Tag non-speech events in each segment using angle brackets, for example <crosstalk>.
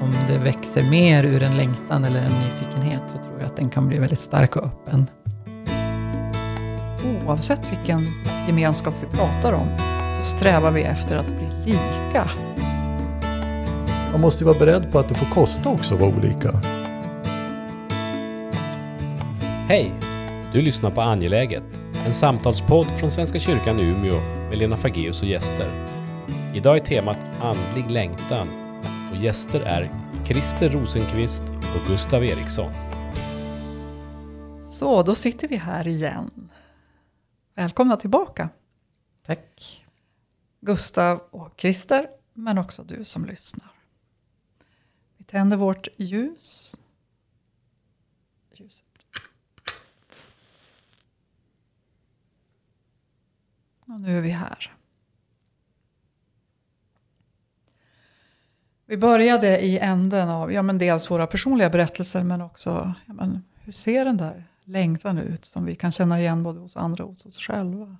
om det växer mer ur en längtan eller en nyfikenhet så tror jag att den kan bli väldigt stark och öppen. Oavsett vilken gemenskap vi pratar om så strävar vi efter att bli lika. Man måste ju vara beredd på att det får kosta också att vara olika. Hej! Du lyssnar på Angeläget, en samtalspodd från Svenska kyrkan i Umeå med Lena Fageus och gäster. Idag är temat andlig längtan och gäster är Christer Rosenqvist och Gustav Eriksson. Så, då sitter vi här igen. Välkomna tillbaka. Tack. Gustav och Christer, men också du som lyssnar. Vi tänder vårt ljus. Ljuset. Och nu är vi här. Vi började i änden av ja, men dels våra personliga berättelser men också ja, men hur ser den där längtan ut som vi kan känna igen både hos andra och hos oss själva.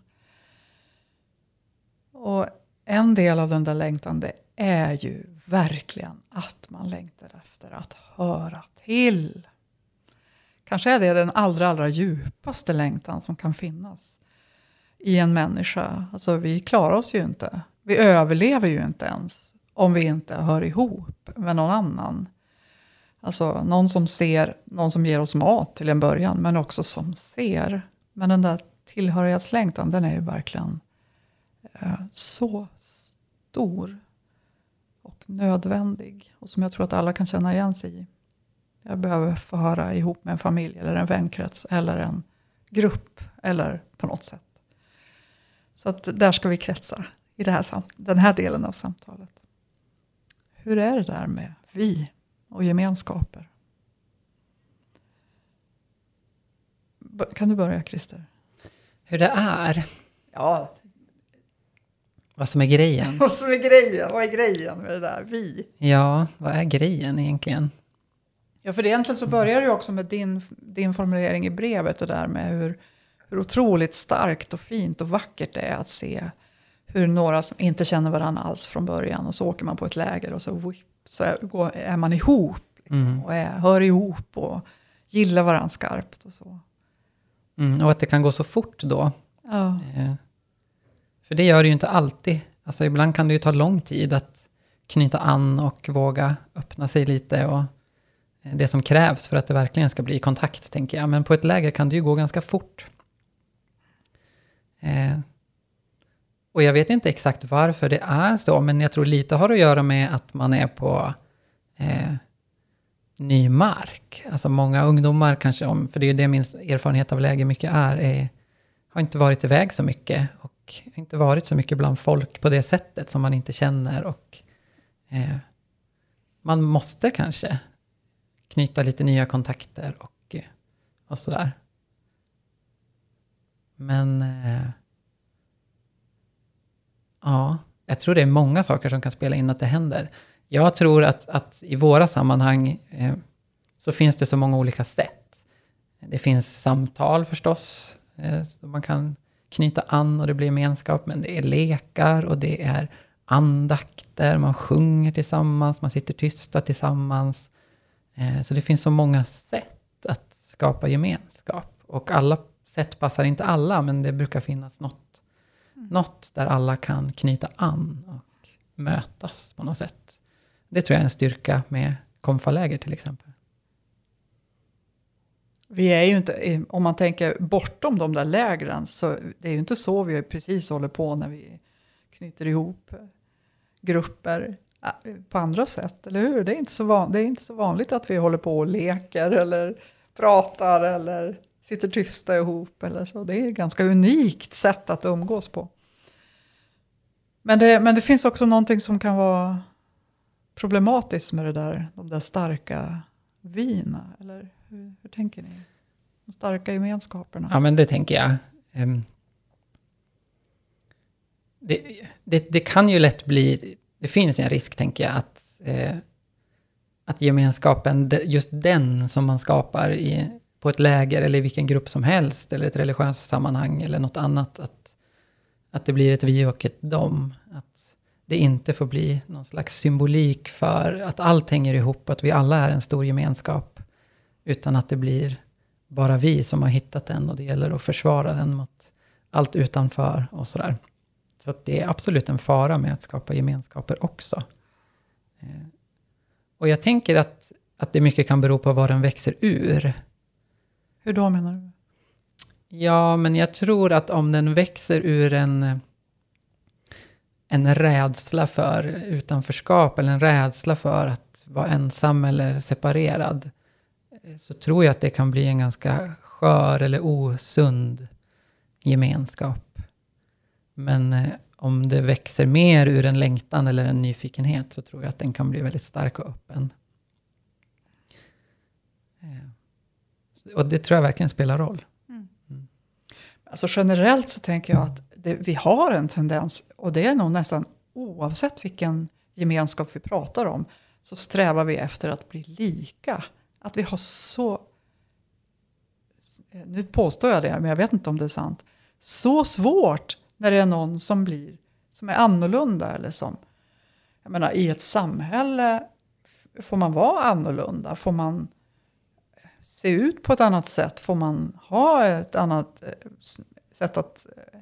Och en del av den där längtan det är ju verkligen att man längtar efter att höra till. Kanske är det den allra, allra djupaste längtan som kan finnas i en människa. Alltså vi klarar oss ju inte. Vi överlever ju inte ens om vi inte hör ihop med någon annan. Alltså någon som ser, någon som ger oss mat till en början, men också som ser. Men den där tillhörighetslängtan, den är ju verkligen eh, så stor och nödvändig. Och som jag tror att alla kan känna igen sig i. Jag behöver få höra ihop med en familj eller en vänkrets eller en grupp eller på något sätt. Så att där ska vi kretsa i det här, den här delen av samtalet. Hur är det där med vi och gemenskaper? Kan du börja Christer? Hur det är? Ja. Vad som är grejen? <laughs> vad som är grejen? Vad är grejen med det där vi? Ja, vad är grejen egentligen? Ja, för egentligen så börjar det ju också med din, din formulering i brevet, det där med hur, hur otroligt starkt och fint och vackert det är att se hur några som inte känner varandra alls från början och så åker man på ett läger och så, whip, så är, man ihop. Liksom, mm. Och är, hör ihop och gillar varandra skarpt och så. Mm, och att det kan gå så fort då. Ja. Eh, för det gör det ju inte alltid. Alltså ibland kan det ju ta lång tid att knyta an och våga öppna sig lite. Och eh, det som krävs för att det verkligen ska bli kontakt, tänker jag. Men på ett läger kan det ju gå ganska fort. Och jag vet inte exakt varför det är så, men jag tror lite har att göra med att man är på eh, ny mark. Alltså många ungdomar kanske, om, för det är ju det min erfarenhet av läger mycket är, är, har inte varit iväg så mycket och inte varit så mycket bland folk på det sättet som man inte känner. Och eh, man måste kanske knyta lite nya kontakter och, och sådär. Men eh, Ja, jag tror det är många saker som kan spela in att det händer. Jag tror att, att i våra sammanhang eh, så finns det så många olika sätt. Det finns samtal förstås, eh, som man kan knyta an och det blir gemenskap, men det är lekar och det är andakter, man sjunger tillsammans, man sitter tysta tillsammans. Eh, så det finns så många sätt att skapa gemenskap. Och alla sätt passar inte alla, men det brukar finnas något Mm. Något där alla kan knyta an och mötas på något sätt. Det tror jag är en styrka med konfaläger till exempel. Vi är ju inte, om man tänker bortom de där lägren, så det är ju inte så vi precis håller på när vi knyter ihop grupper äh, på andra sätt, eller hur? Det är inte så, van, det är inte så vanligt att vi håller på och leker eller pratar eller sitter tysta ihop eller så. Det är ett ganska unikt sätt att umgås på. Men det, men det finns också någonting som kan vara problematiskt med det där, de där starka vina. Eller hur, hur tänker ni? De starka gemenskaperna. Ja, men det tänker jag. Um, det, det, det, kan ju lätt bli, det finns en risk tänker jag, att, eh, att gemenskapen, just den som man skapar i, på ett läger eller i vilken grupp som helst, eller ett religiöst sammanhang eller något annat, att att det blir ett vi och ett dom. Att det inte får bli någon slags symbolik för att allt hänger ihop, att vi alla är en stor gemenskap. Utan att det blir bara vi som har hittat den och det gäller att försvara den mot allt utanför och sådär. Så att det är absolut en fara med att skapa gemenskaper också. Eh, och jag tänker att, att det mycket kan bero på vad den växer ur. Hur då menar du? Ja, men jag tror att om den växer ur en, en rädsla för utanförskap eller en rädsla för att vara ensam eller separerad så tror jag att det kan bli en ganska skör eller osund gemenskap. Men eh, om det växer mer ur en längtan eller en nyfikenhet så tror jag att den kan bli väldigt stark och öppen. Eh, och det tror jag verkligen spelar roll. Alltså generellt så tänker jag att det, vi har en tendens, och det är nog nästan oavsett vilken gemenskap vi pratar om, så strävar vi efter att bli lika. Att vi har så, nu påstår jag det, men jag vet inte om det är sant, så svårt när det är någon som blir, som är annorlunda eller som, jag menar i ett samhälle får man vara annorlunda, får man se ut på ett annat sätt, får man ha ett annat eh, sätt att eh,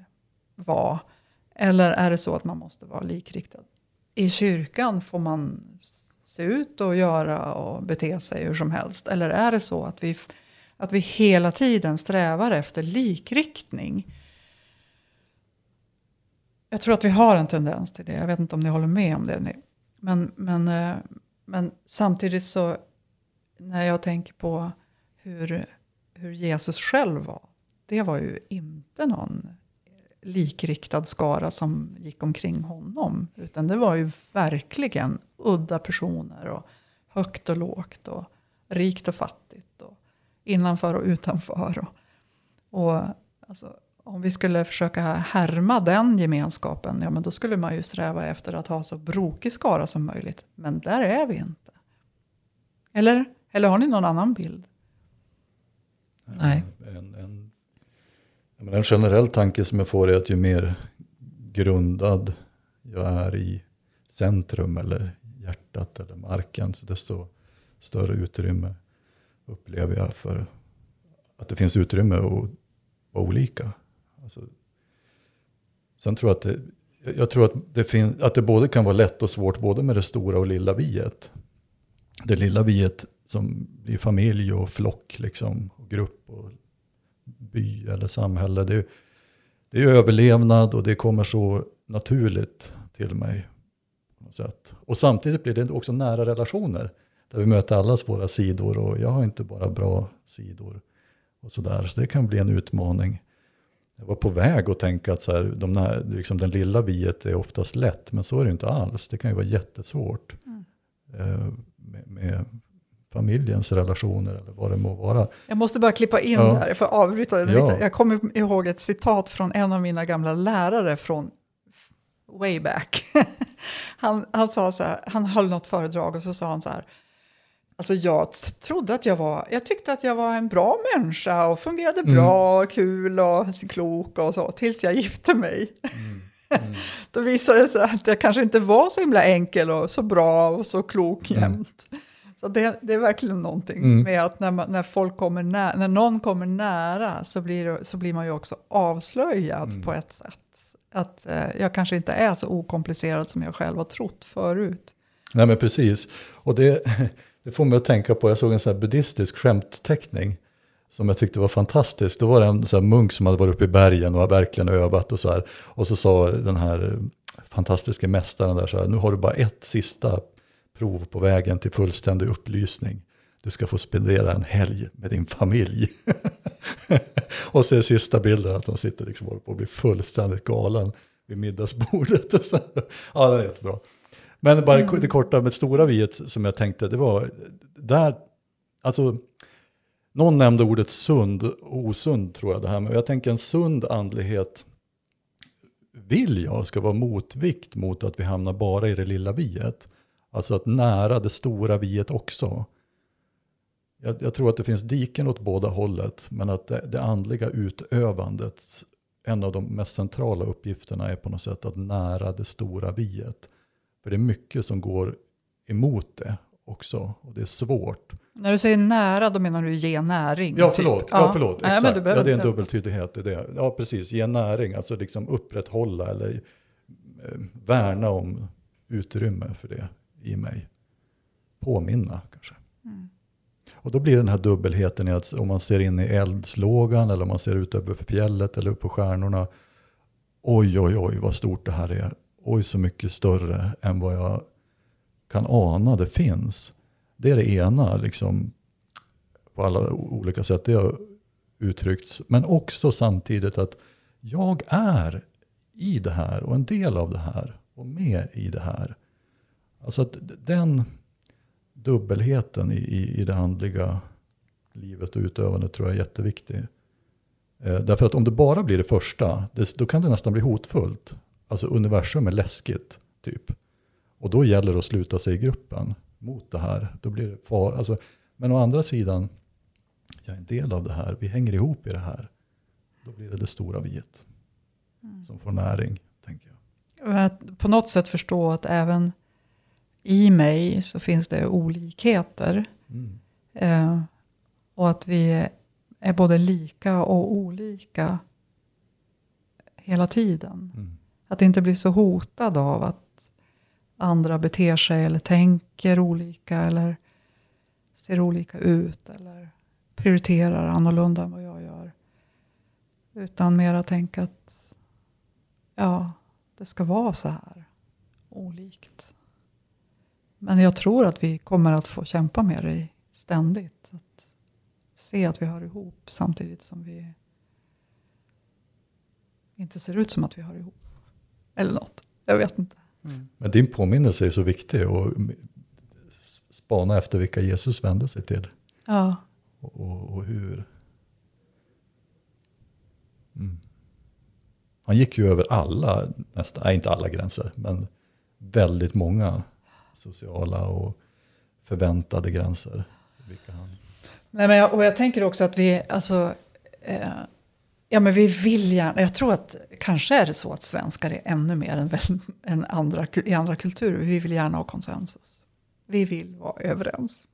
vara? Eller är det så att man måste vara likriktad? I kyrkan får man se ut och göra och bete sig hur som helst? Eller är det så att vi, att vi hela tiden strävar efter likriktning? Jag tror att vi har en tendens till det. Jag vet inte om ni håller med om det. Men, men, eh, men samtidigt så när jag tänker på hur, hur Jesus själv var. Det var ju inte någon likriktad skara som gick omkring honom. Utan det var ju verkligen udda personer. och Högt och lågt. och Rikt och fattigt. och Innanför och utanför. Och, och alltså, om vi skulle försöka härma den gemenskapen. Ja, men då skulle man ju sträva efter att ha så brokig skara som möjligt. Men där är vi inte. Eller, eller har ni någon annan bild? Nej. Eh, en, en, en, en generell tanke som jag får är att ju mer grundad jag är i centrum eller hjärtat eller marken, så desto större utrymme upplever jag för att det finns utrymme att vara olika. Alltså, sen tror jag att det, jag tror att det, fin, att det både kan vara lätt och svårt både med det stora och lilla viet. Det lilla viet som blir familj och flock liksom, och grupp och by eller samhälle. Det, det är överlevnad och det kommer så naturligt till mig. På något sätt. Och samtidigt blir det också nära relationer. Där vi möter allas våra sidor och jag har inte bara bra sidor. Och så, där. så det kan bli en utmaning. Jag var på väg att tänka att så här, de när, liksom den lilla viet är oftast lätt, men så är det inte alls. Det kan ju vara jättesvårt eh, med, med familjens relationer eller vad det må vara. Jag måste bara klippa in Ja. där för att avbryta Ja. Jag kommer ihåg ett citat från en av mina gamla lärare från way back. <laughs> Han, han sa så här, han höll något föredrag och så sa han så här. Alltså jag trodde att jag var, jag tyckte att jag var en bra människa och fungerade bra, kul och klok och så, tills jag gifte mig. <laughs> Då visade det sig att jag kanske inte var så himla enkel och så bra och så klok jämt. Så det, det är verkligen någonting Mm. med att när, man, när, folk kommer nä, när någon kommer nära så blir, så blir man ju också avslöjad på ett sätt. Att eh, jag kanske inte är så okomplicerad som jag själv har trott förut. Nej men precis. Och det, <laughs> det får mig att tänka på, jag såg en sån här buddhistisk skämtteckning. Som jag tyckte var fantastisk. Då var det en sån munk som hade varit uppe i bergen och verkligen övat och så här. Och så sa den här fantastiska mästaren där så här, nu har du bara ett sista prov på vägen till fullständig upplysning. Du ska få spendera en helg med din familj. <laughs> och så är sista bilden att han sitter liksom och håller på att bli fullständigt galen vid middagsbordet. Och <laughs> så här. Ja, det är jättebra. Men bara det korta med stora viet som jag tänkte, det var där, alltså, någon nämnde ordet sund och osund tror jag det här, men jag tänker en sund andlighet vill jag ska vara motvikt mot att vi hamnar bara i det lilla viet. Alltså att nära det stora viet också. Jag, jag tror att det finns diken åt båda hållet, men att det, det andliga utövandet, en av de mest centrala uppgifterna är på något sätt att nära det stora viet. För det är mycket som går emot det också. Och det är svårt. När du säger nära, då menar du ge näring? Ja, typ. förlåt. Ja, förlåt. Nej, Exakt. ja, det är en dubbeltydighet i det. Ja, precis. Ge näring, alltså liksom upprätthålla eller eh, värna om utrymme för det i mig. Påminna kanske. Mm. Och då blir den här dubbelheten i att om man ser in i eldslågan eller om man ser ut över fjället eller upp på stjärnorna. Oj, oj, oj vad stort det här är. Oj, så mycket större än vad jag kan ana det finns. Det är det ena, liksom, på alla olika sätt det har uttryckts. Men också samtidigt att jag är i det här och en del av det här och med i det här. Alltså att den dubbelheten i, i, i det andliga livet och utövandet tror jag är jätteviktig. Eh, därför att om det bara blir det första, det, då kan det nästan bli hotfullt. Alltså universum är läskigt, typ. Och då gäller det att sluta sig i gruppen mot det här. Då blir det far, alltså, men å andra sidan, jag är en del av det här, vi hänger ihop i det här. Då blir det det stora viet som får näring, tänker jag. På något sätt förstå att även i mig så finns det olikheter. Mm. Eh, och att vi är både lika och olika hela tiden. Mm. Att inte bli så hotad av att andra beter sig eller tänker olika eller ser olika ut eller prioriterar annorlunda än vad jag gör. Utan mera tänka att ja, det ska vara så här olikt. Men jag tror att vi kommer att få kämpa med det ständigt. Att se att vi hör ihop samtidigt som vi inte ser ut som att vi hör ihop. Eller något. Jag vet inte. Men din påminnelse är så viktig och spana efter vilka Jesus vände sig till. Ja, Och, och, och hur. Mm. Han gick ju över alla, nästan, nej inte alla gränser, men väldigt många sociala och förväntade gränser. Vilka han, Nej, men jag, och jag tänker också att vi, alltså, eh, ja men vi vill gärna, jag tror att kanske är det så att svenskar är ännu mer än, än andra, i andra kulturer. Vi vill gärna ha konsensus. Vi vill vara överens.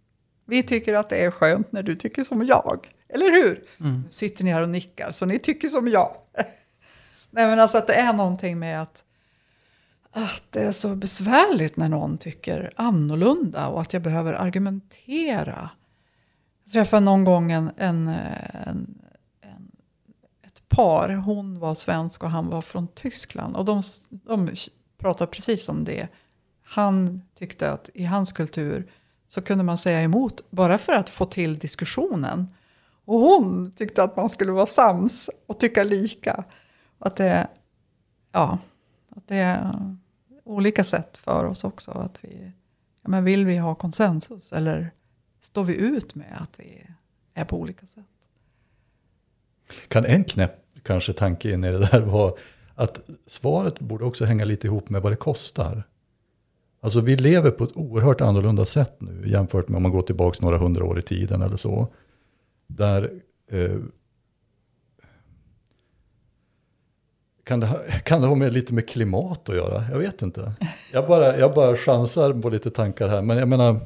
Vi tycker att det är skönt när du tycker som jag. Eller hur? Mm. Nu sitter ni här och nickar, så ni tycker som jag. <laughs> Nej men alltså att det är någonting med att, att det är så besvärligt när någon tycker annorlunda och att jag behöver argumentera. Jag träffade någon gång en, en, en, en, ett par. Hon var svensk och han var från Tyskland. Och de, de pratade precis om det. Han tyckte att i hans kultur så kunde man säga emot bara för att få till diskussionen. Och hon tyckte att man skulle vara sams och tycka lika. Att det, ja, att det olika sätt för oss också. Att vi, ja, men vill vi ha konsensus eller står vi ut med att vi är på olika sätt? kan en knäpp kanske tanke in i det där vara att svaret borde också hänga lite ihop med vad det kostar. Alltså vi lever på ett oerhört annorlunda sätt nu jämfört med om man går tillbaka några hundra år i tiden eller så. Där eh, kan, det ha, kan det ha med lite med klimat att göra? Jag vet inte. Jag bara, jag bara chansar på lite tankar här. Men jag menar,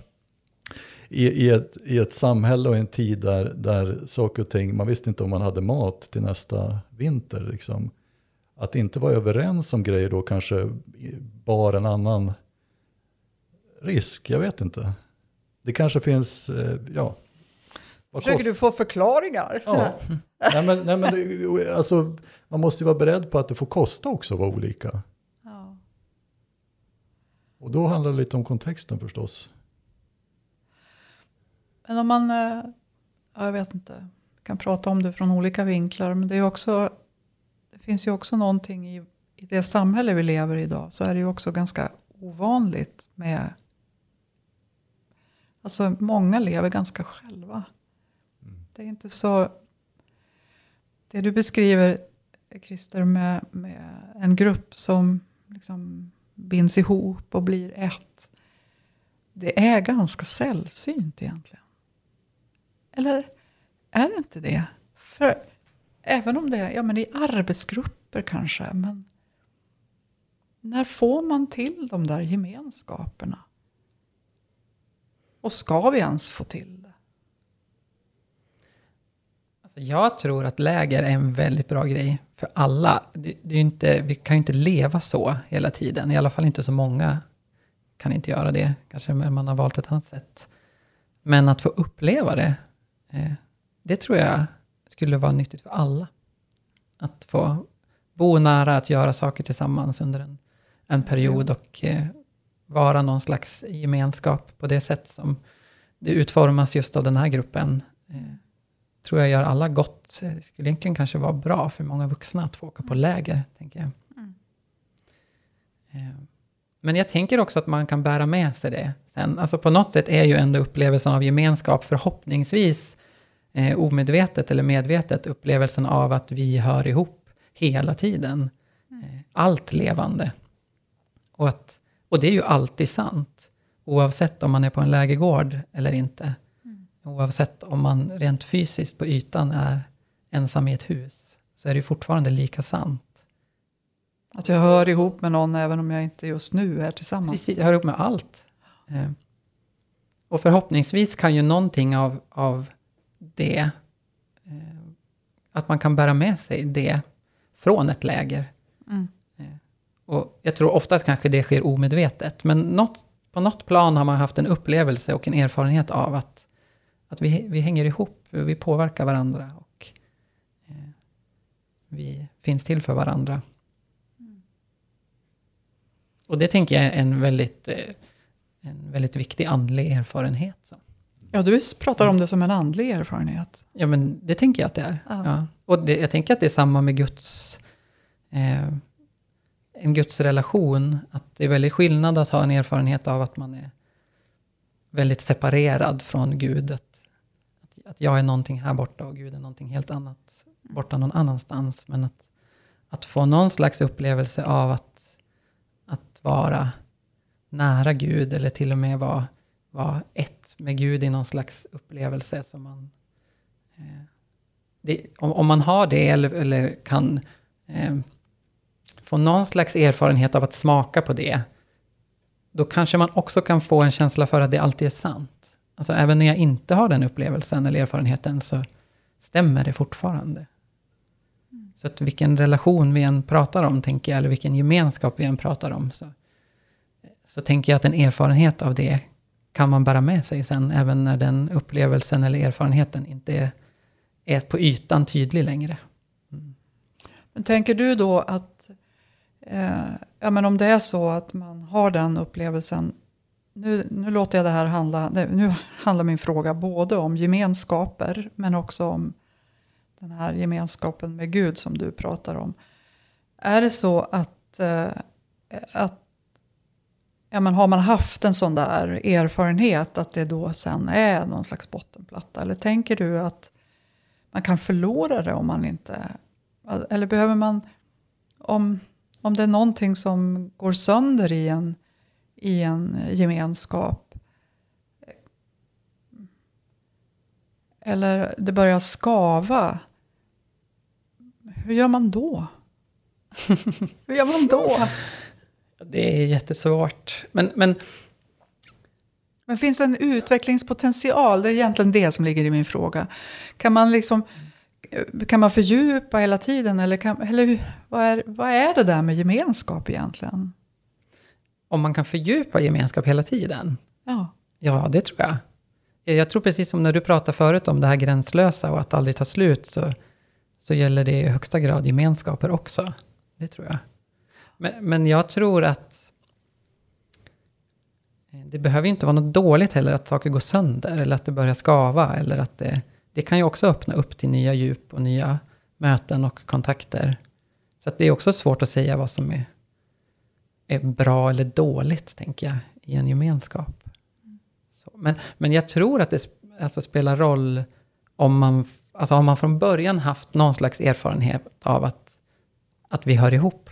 i, i, ett, i ett samhälle och en tid där, där saker och ting, man visste inte om man hade mat till nästa vinter. Liksom. Att inte vara överens om grejer då kanske bar en annan risk, jag vet inte. Det kanske finns, eh, ja. Vad Försöker kost- du få förklaringar? Ja. <laughs> nej, men, nej, men det- alltså, man måste ju vara beredd på att det får kosta också att vara olika. Ja. Och då handlar det lite om kontexten förstås. Men om man, eh, ja, jag vet inte, kan prata om det från olika vinklar. Men det, är också, det finns ju också någonting i, i det samhälle vi lever i idag. Så är det ju också ganska ovanligt med, alltså många lever ganska själva. Det är inte så, det du beskriver Christer med, med en grupp som liksom binds ihop och blir ett. Det är ganska sällsynt egentligen. Eller är det inte det? För även om det är ja, men i arbetsgrupper kanske. Men när får man till de där gemenskaperna? Och ska vi ens få till det? Alltså jag tror att läger är en väldigt bra grej för alla. Det, det är inte, vi kan ju inte leva så hela tiden. I alla fall inte så många kan inte göra det. Kanske man har valt ett annat sätt. Men att få uppleva det, eh, det tror jag skulle vara nyttigt för alla. Att få bo nära, att göra saker tillsammans under en, en period och eh, vara någon slags gemenskap på det sätt som det utformas just av den här gruppen. Eh, tror jag gör alla gott. Det skulle egentligen kanske vara bra för många vuxna att få åka på läger, tänker jag. Mm. Eh, Men jag tänker också att man kan bära med sig det sen. Alltså på något sätt är ju ändå upplevelsen av gemenskap förhoppningsvis eh, omedvetet eller medvetet upplevelsen av att vi hör ihop hela tiden. Eh, allt levande. Och, att, och det är ju alltid sant. Oavsett om man är på en lägergård eller inte. Oavsett om man rent fysiskt på ytan är ensam i ett hus. Så är det fortfarande lika sant. Att jag hör ihop med någon även om jag inte just nu är tillsammans. Precis, jag hör ihop med allt. Eh, Och förhoppningsvis kan ju någonting av, av det, eh, att man kan bära med sig det från ett läger. Mm. Eh, Och jag tror ofta att kanske det sker omedvetet, men något, på något plan har man haft en upplevelse och en erfarenhet av att, att vi, vi hänger ihop, vi påverkar varandra och eh, vi finns till för varandra. Och det tänker jag är en väldigt, eh, en väldigt viktig andlig erfarenhet. Så. Ja, du pratar om det som en andlig erfarenhet. Ja, men det tänker jag att det är. Ja. Ja. Och det, jag tänker att det är samma med Guds, eh, en Guds relation. Att det är väldigt skillnad att ha en erfarenhet av att man är väldigt separerad från Gud. Att, att, jag är någonting här borta och Gud är någonting helt annat borta någon annanstans. Men att, att få någon slags upplevelse av att, att vara nära Gud eller till och med vara, vara ett med Gud i någon slags upplevelse som man eh, det, om, om man har det eller, eller kan eh, få någon slags erfarenhet av att smaka på det, då kanske man också kan få en känsla för att det alltid är sant. Alltså även när jag inte har den upplevelsen eller erfarenheten så stämmer det fortfarande. Så att vilken relation vi än pratar om, tänker jag, eller vilken gemenskap vi än pratar om, så, så tänker jag att en erfarenhet av det kan man bära med sig sen, även när den upplevelsen eller erfarenheten inte är, är på ytan tydlig längre. Men tänker du då att eh, ja, men om det är så att man har den upplevelsen. Nu, nu låter jag det här handla, nu handlar min fråga både om gemenskaper men också om den här gemenskapen med Gud som du pratar om. Är det så att, eh, att ja, men har man haft en sån där erfarenhet att det då sen är någon slags bottenplatta? Eller tänker du att man kan förlora det om man inte... Eller behöver man... Om, om det är någonting som går sönder i en, i en gemenskap. Eller det börjar skava. Hur gör man då? <laughs> Hur gör man då? Det är jättesvårt. Men, men Men finns det en utvecklingspotential? Det är egentligen det som ligger i min fråga. Kan man liksom kan man fördjupa hela tiden? Eller, kan, eller vad, är, vad är det där med gemenskap egentligen? Om man kan fördjupa gemenskap hela tiden, Ja, Ja, det tror jag. Jag tror precis som när du pratade förut om det här gränslösa och att aldrig ta slut, så, så gäller det i högsta grad gemenskaper också. Det tror jag. Men, men jag tror att eh, det behöver ju inte vara något dåligt heller att saker går sönder, eller att det börjar skava, eller att det, det kan ju också öppna upp till nya djup och nya möten och kontakter. Så det är också svårt att säga vad som är, är bra eller dåligt, tänker jag, i en gemenskap. Så, men, men jag tror att det alltså, spelar roll om man, alltså, har man från början haft någon slags erfarenhet av att, att vi hör ihop.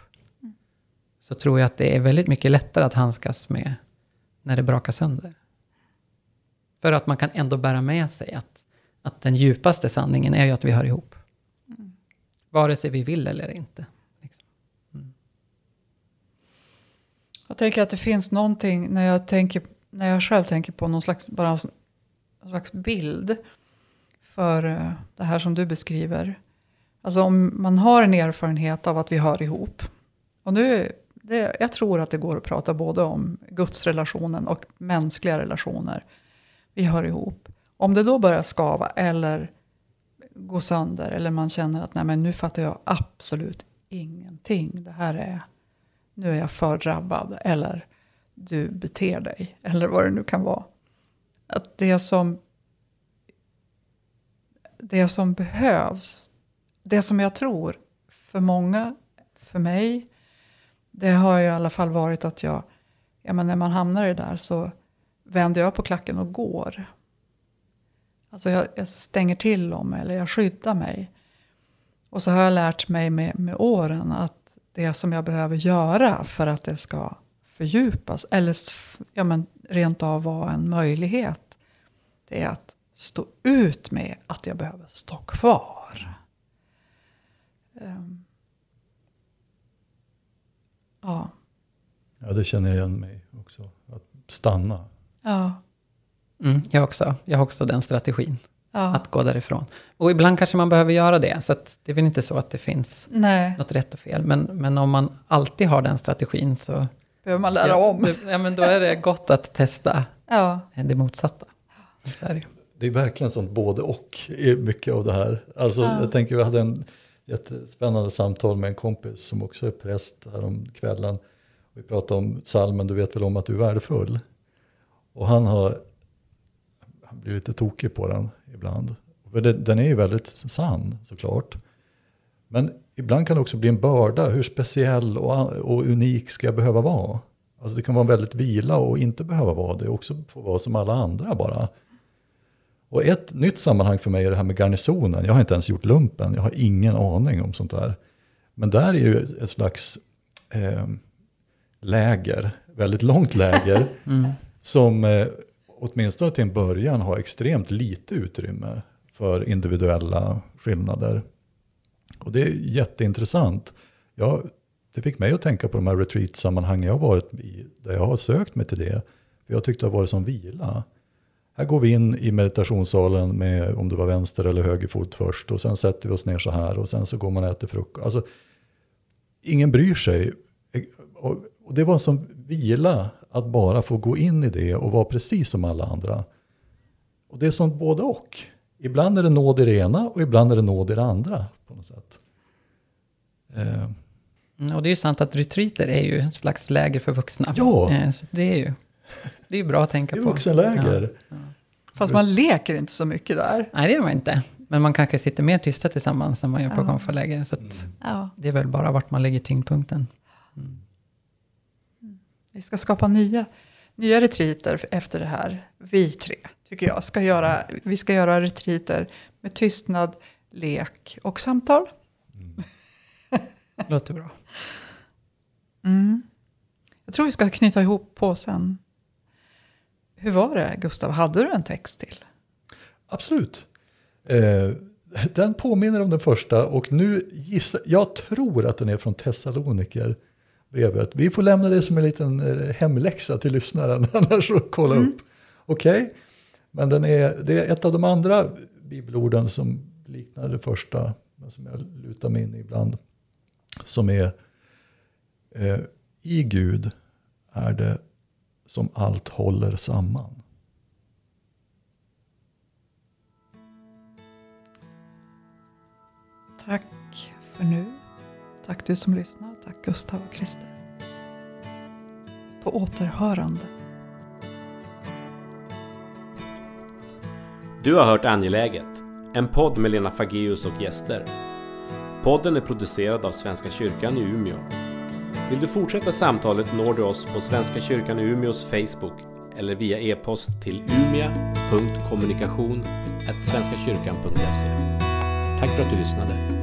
Så tror jag att det är väldigt mycket lättare att handskas med när det brakar sönder. För att man kan ändå bära med sig att, att den djupaste sanningen är ju att vi hör ihop. Vare sig vi vill eller inte. Jag tänker att det finns någonting när jag, tänker, när jag själv tänker på någon slags, bara en slags bild för eh, det här som du beskriver. Alltså om man har en erfarenhet av att vi hör ihop. Och nu, det, jag tror att det går att prata både om gudsrelationen och mänskliga relationer. Vi hör ihop. Om det då börjar skava eller gå sönder eller man känner att nej men nu fattar jag absolut ingenting. Det här är, nu är jag för drabbad eller du beter dig eller vad det nu kan vara. Att det som, det som behövs, det som jag tror för många, för mig, det har ju i alla fall varit att jag, ja men när man hamnar i det där så vänder jag på klacken och går. Alltså jag, jag, stänger till om mig eller jag skyddar mig. Och så har jag lärt mig med, med åren att det som jag behöver göra för att det ska fördjupas eller ja, men rent av vara en möjlighet. Det är att stå ut med att jag behöver stå kvar. Um, ja. Ja, det känner jag igen mig också. Att stanna. Ja. Mm, jag också. Jag har också den strategin. Ja. Att gå därifrån. Och ibland kanske man behöver göra det. Så det är väl inte så att det finns Nej. något rätt och fel. Men, men om man alltid har den strategin så... Behöver man lära ja, om. Ja, men då är det gott att testa ja. det motsatta. Så är det. det är verkligen sånt både och i mycket av det här. Alltså, Ja. Jag tänker vi hade en jättespännande samtal med en kompis som också är präst härom kvällen. Vi pratade om salmen Du vet väl om att du är värdefull. Och han har han blir lite tokig på den ibland. För det, den är ju väldigt sann såklart. Men ibland kan det också bli en börda. Hur speciell och, och unik ska jag behöva vara? Alltså det kan vara väldigt vila och inte behöva vara det. Också få vara som alla andra bara. Och ett nytt sammanhang för mig är det här med garnisonen. Jag har inte ens gjort lumpen. Jag har ingen aning om sånt där. Men där är ju ett slags eh, läger, väldigt långt läger. <laughs> Mm. som eh, åtminstone till en början ha extremt lite utrymme för individuella skillnader. Och det är jätteintressant. Jag, det fick mig att tänka på de här retreat-sammanhang jag har varit i, där jag har sökt mig till det. För jag tyckte det har varit som vila. Här går vi in i meditationssalen med om det var vänster eller höger fot först och sen sätter vi oss ner så här och sen så går man och äter frukost. Alltså, ingen bryr sig. Och det var som vila att bara få gå in i det och vara precis som alla andra. Och det är som både och. Ibland är det nåd i det ena och ibland är det nåd i det andra. på något sätt. Eh, Mm, Och det är ju sant att retreater är ju ett slags läger för vuxna. Ja. Eh, Så det är ju det är ju bra att tänka det är på. vuxenläger. Fast man leker inte så mycket där. Nej, det gör man inte. Men man kanske sitter mer tysta tillsammans när man gör på Ja. konfaläger. Så att Ja. det är väl bara vart man lägger tyngdpunkten. Vi ska skapa nya, nya retriter efter det här. Vi tre, tycker jag, ska göra, vi ska göra retriter med tystnad, lek och samtal. Låter bra. Mm. Jag tror vi ska knyta ihop påsen. Hur var det, Gustav? Hade du en text till? Absolut. Eh, den påminner om den första och nu gissar, jag tror att den är från Thessaloniker. Brevet. Vi får lämna det som en liten eh, hemläxa till lyssnaren, <laughs> annars så kolla upp. Okej, men den är, det är ett av de andra bibelorden som liknar det första, men som jag lutar mig in i ibland. Som är, eh, i Gud är det som allt håller samman. Tack för nu. Tack du som lyssnar. Tack Gustav och Christer. På återhörande. Du har hört Angeläget, en podd med Lena Fageus och gäster. Podden är producerad av Svenska kyrkan i Umeå. Vill du fortsätta samtalet når du oss på Svenska kyrkan i Umeås Facebook eller via e-post till umia.kommunikation.svenskakyrkan.se Tack för att du lyssnade.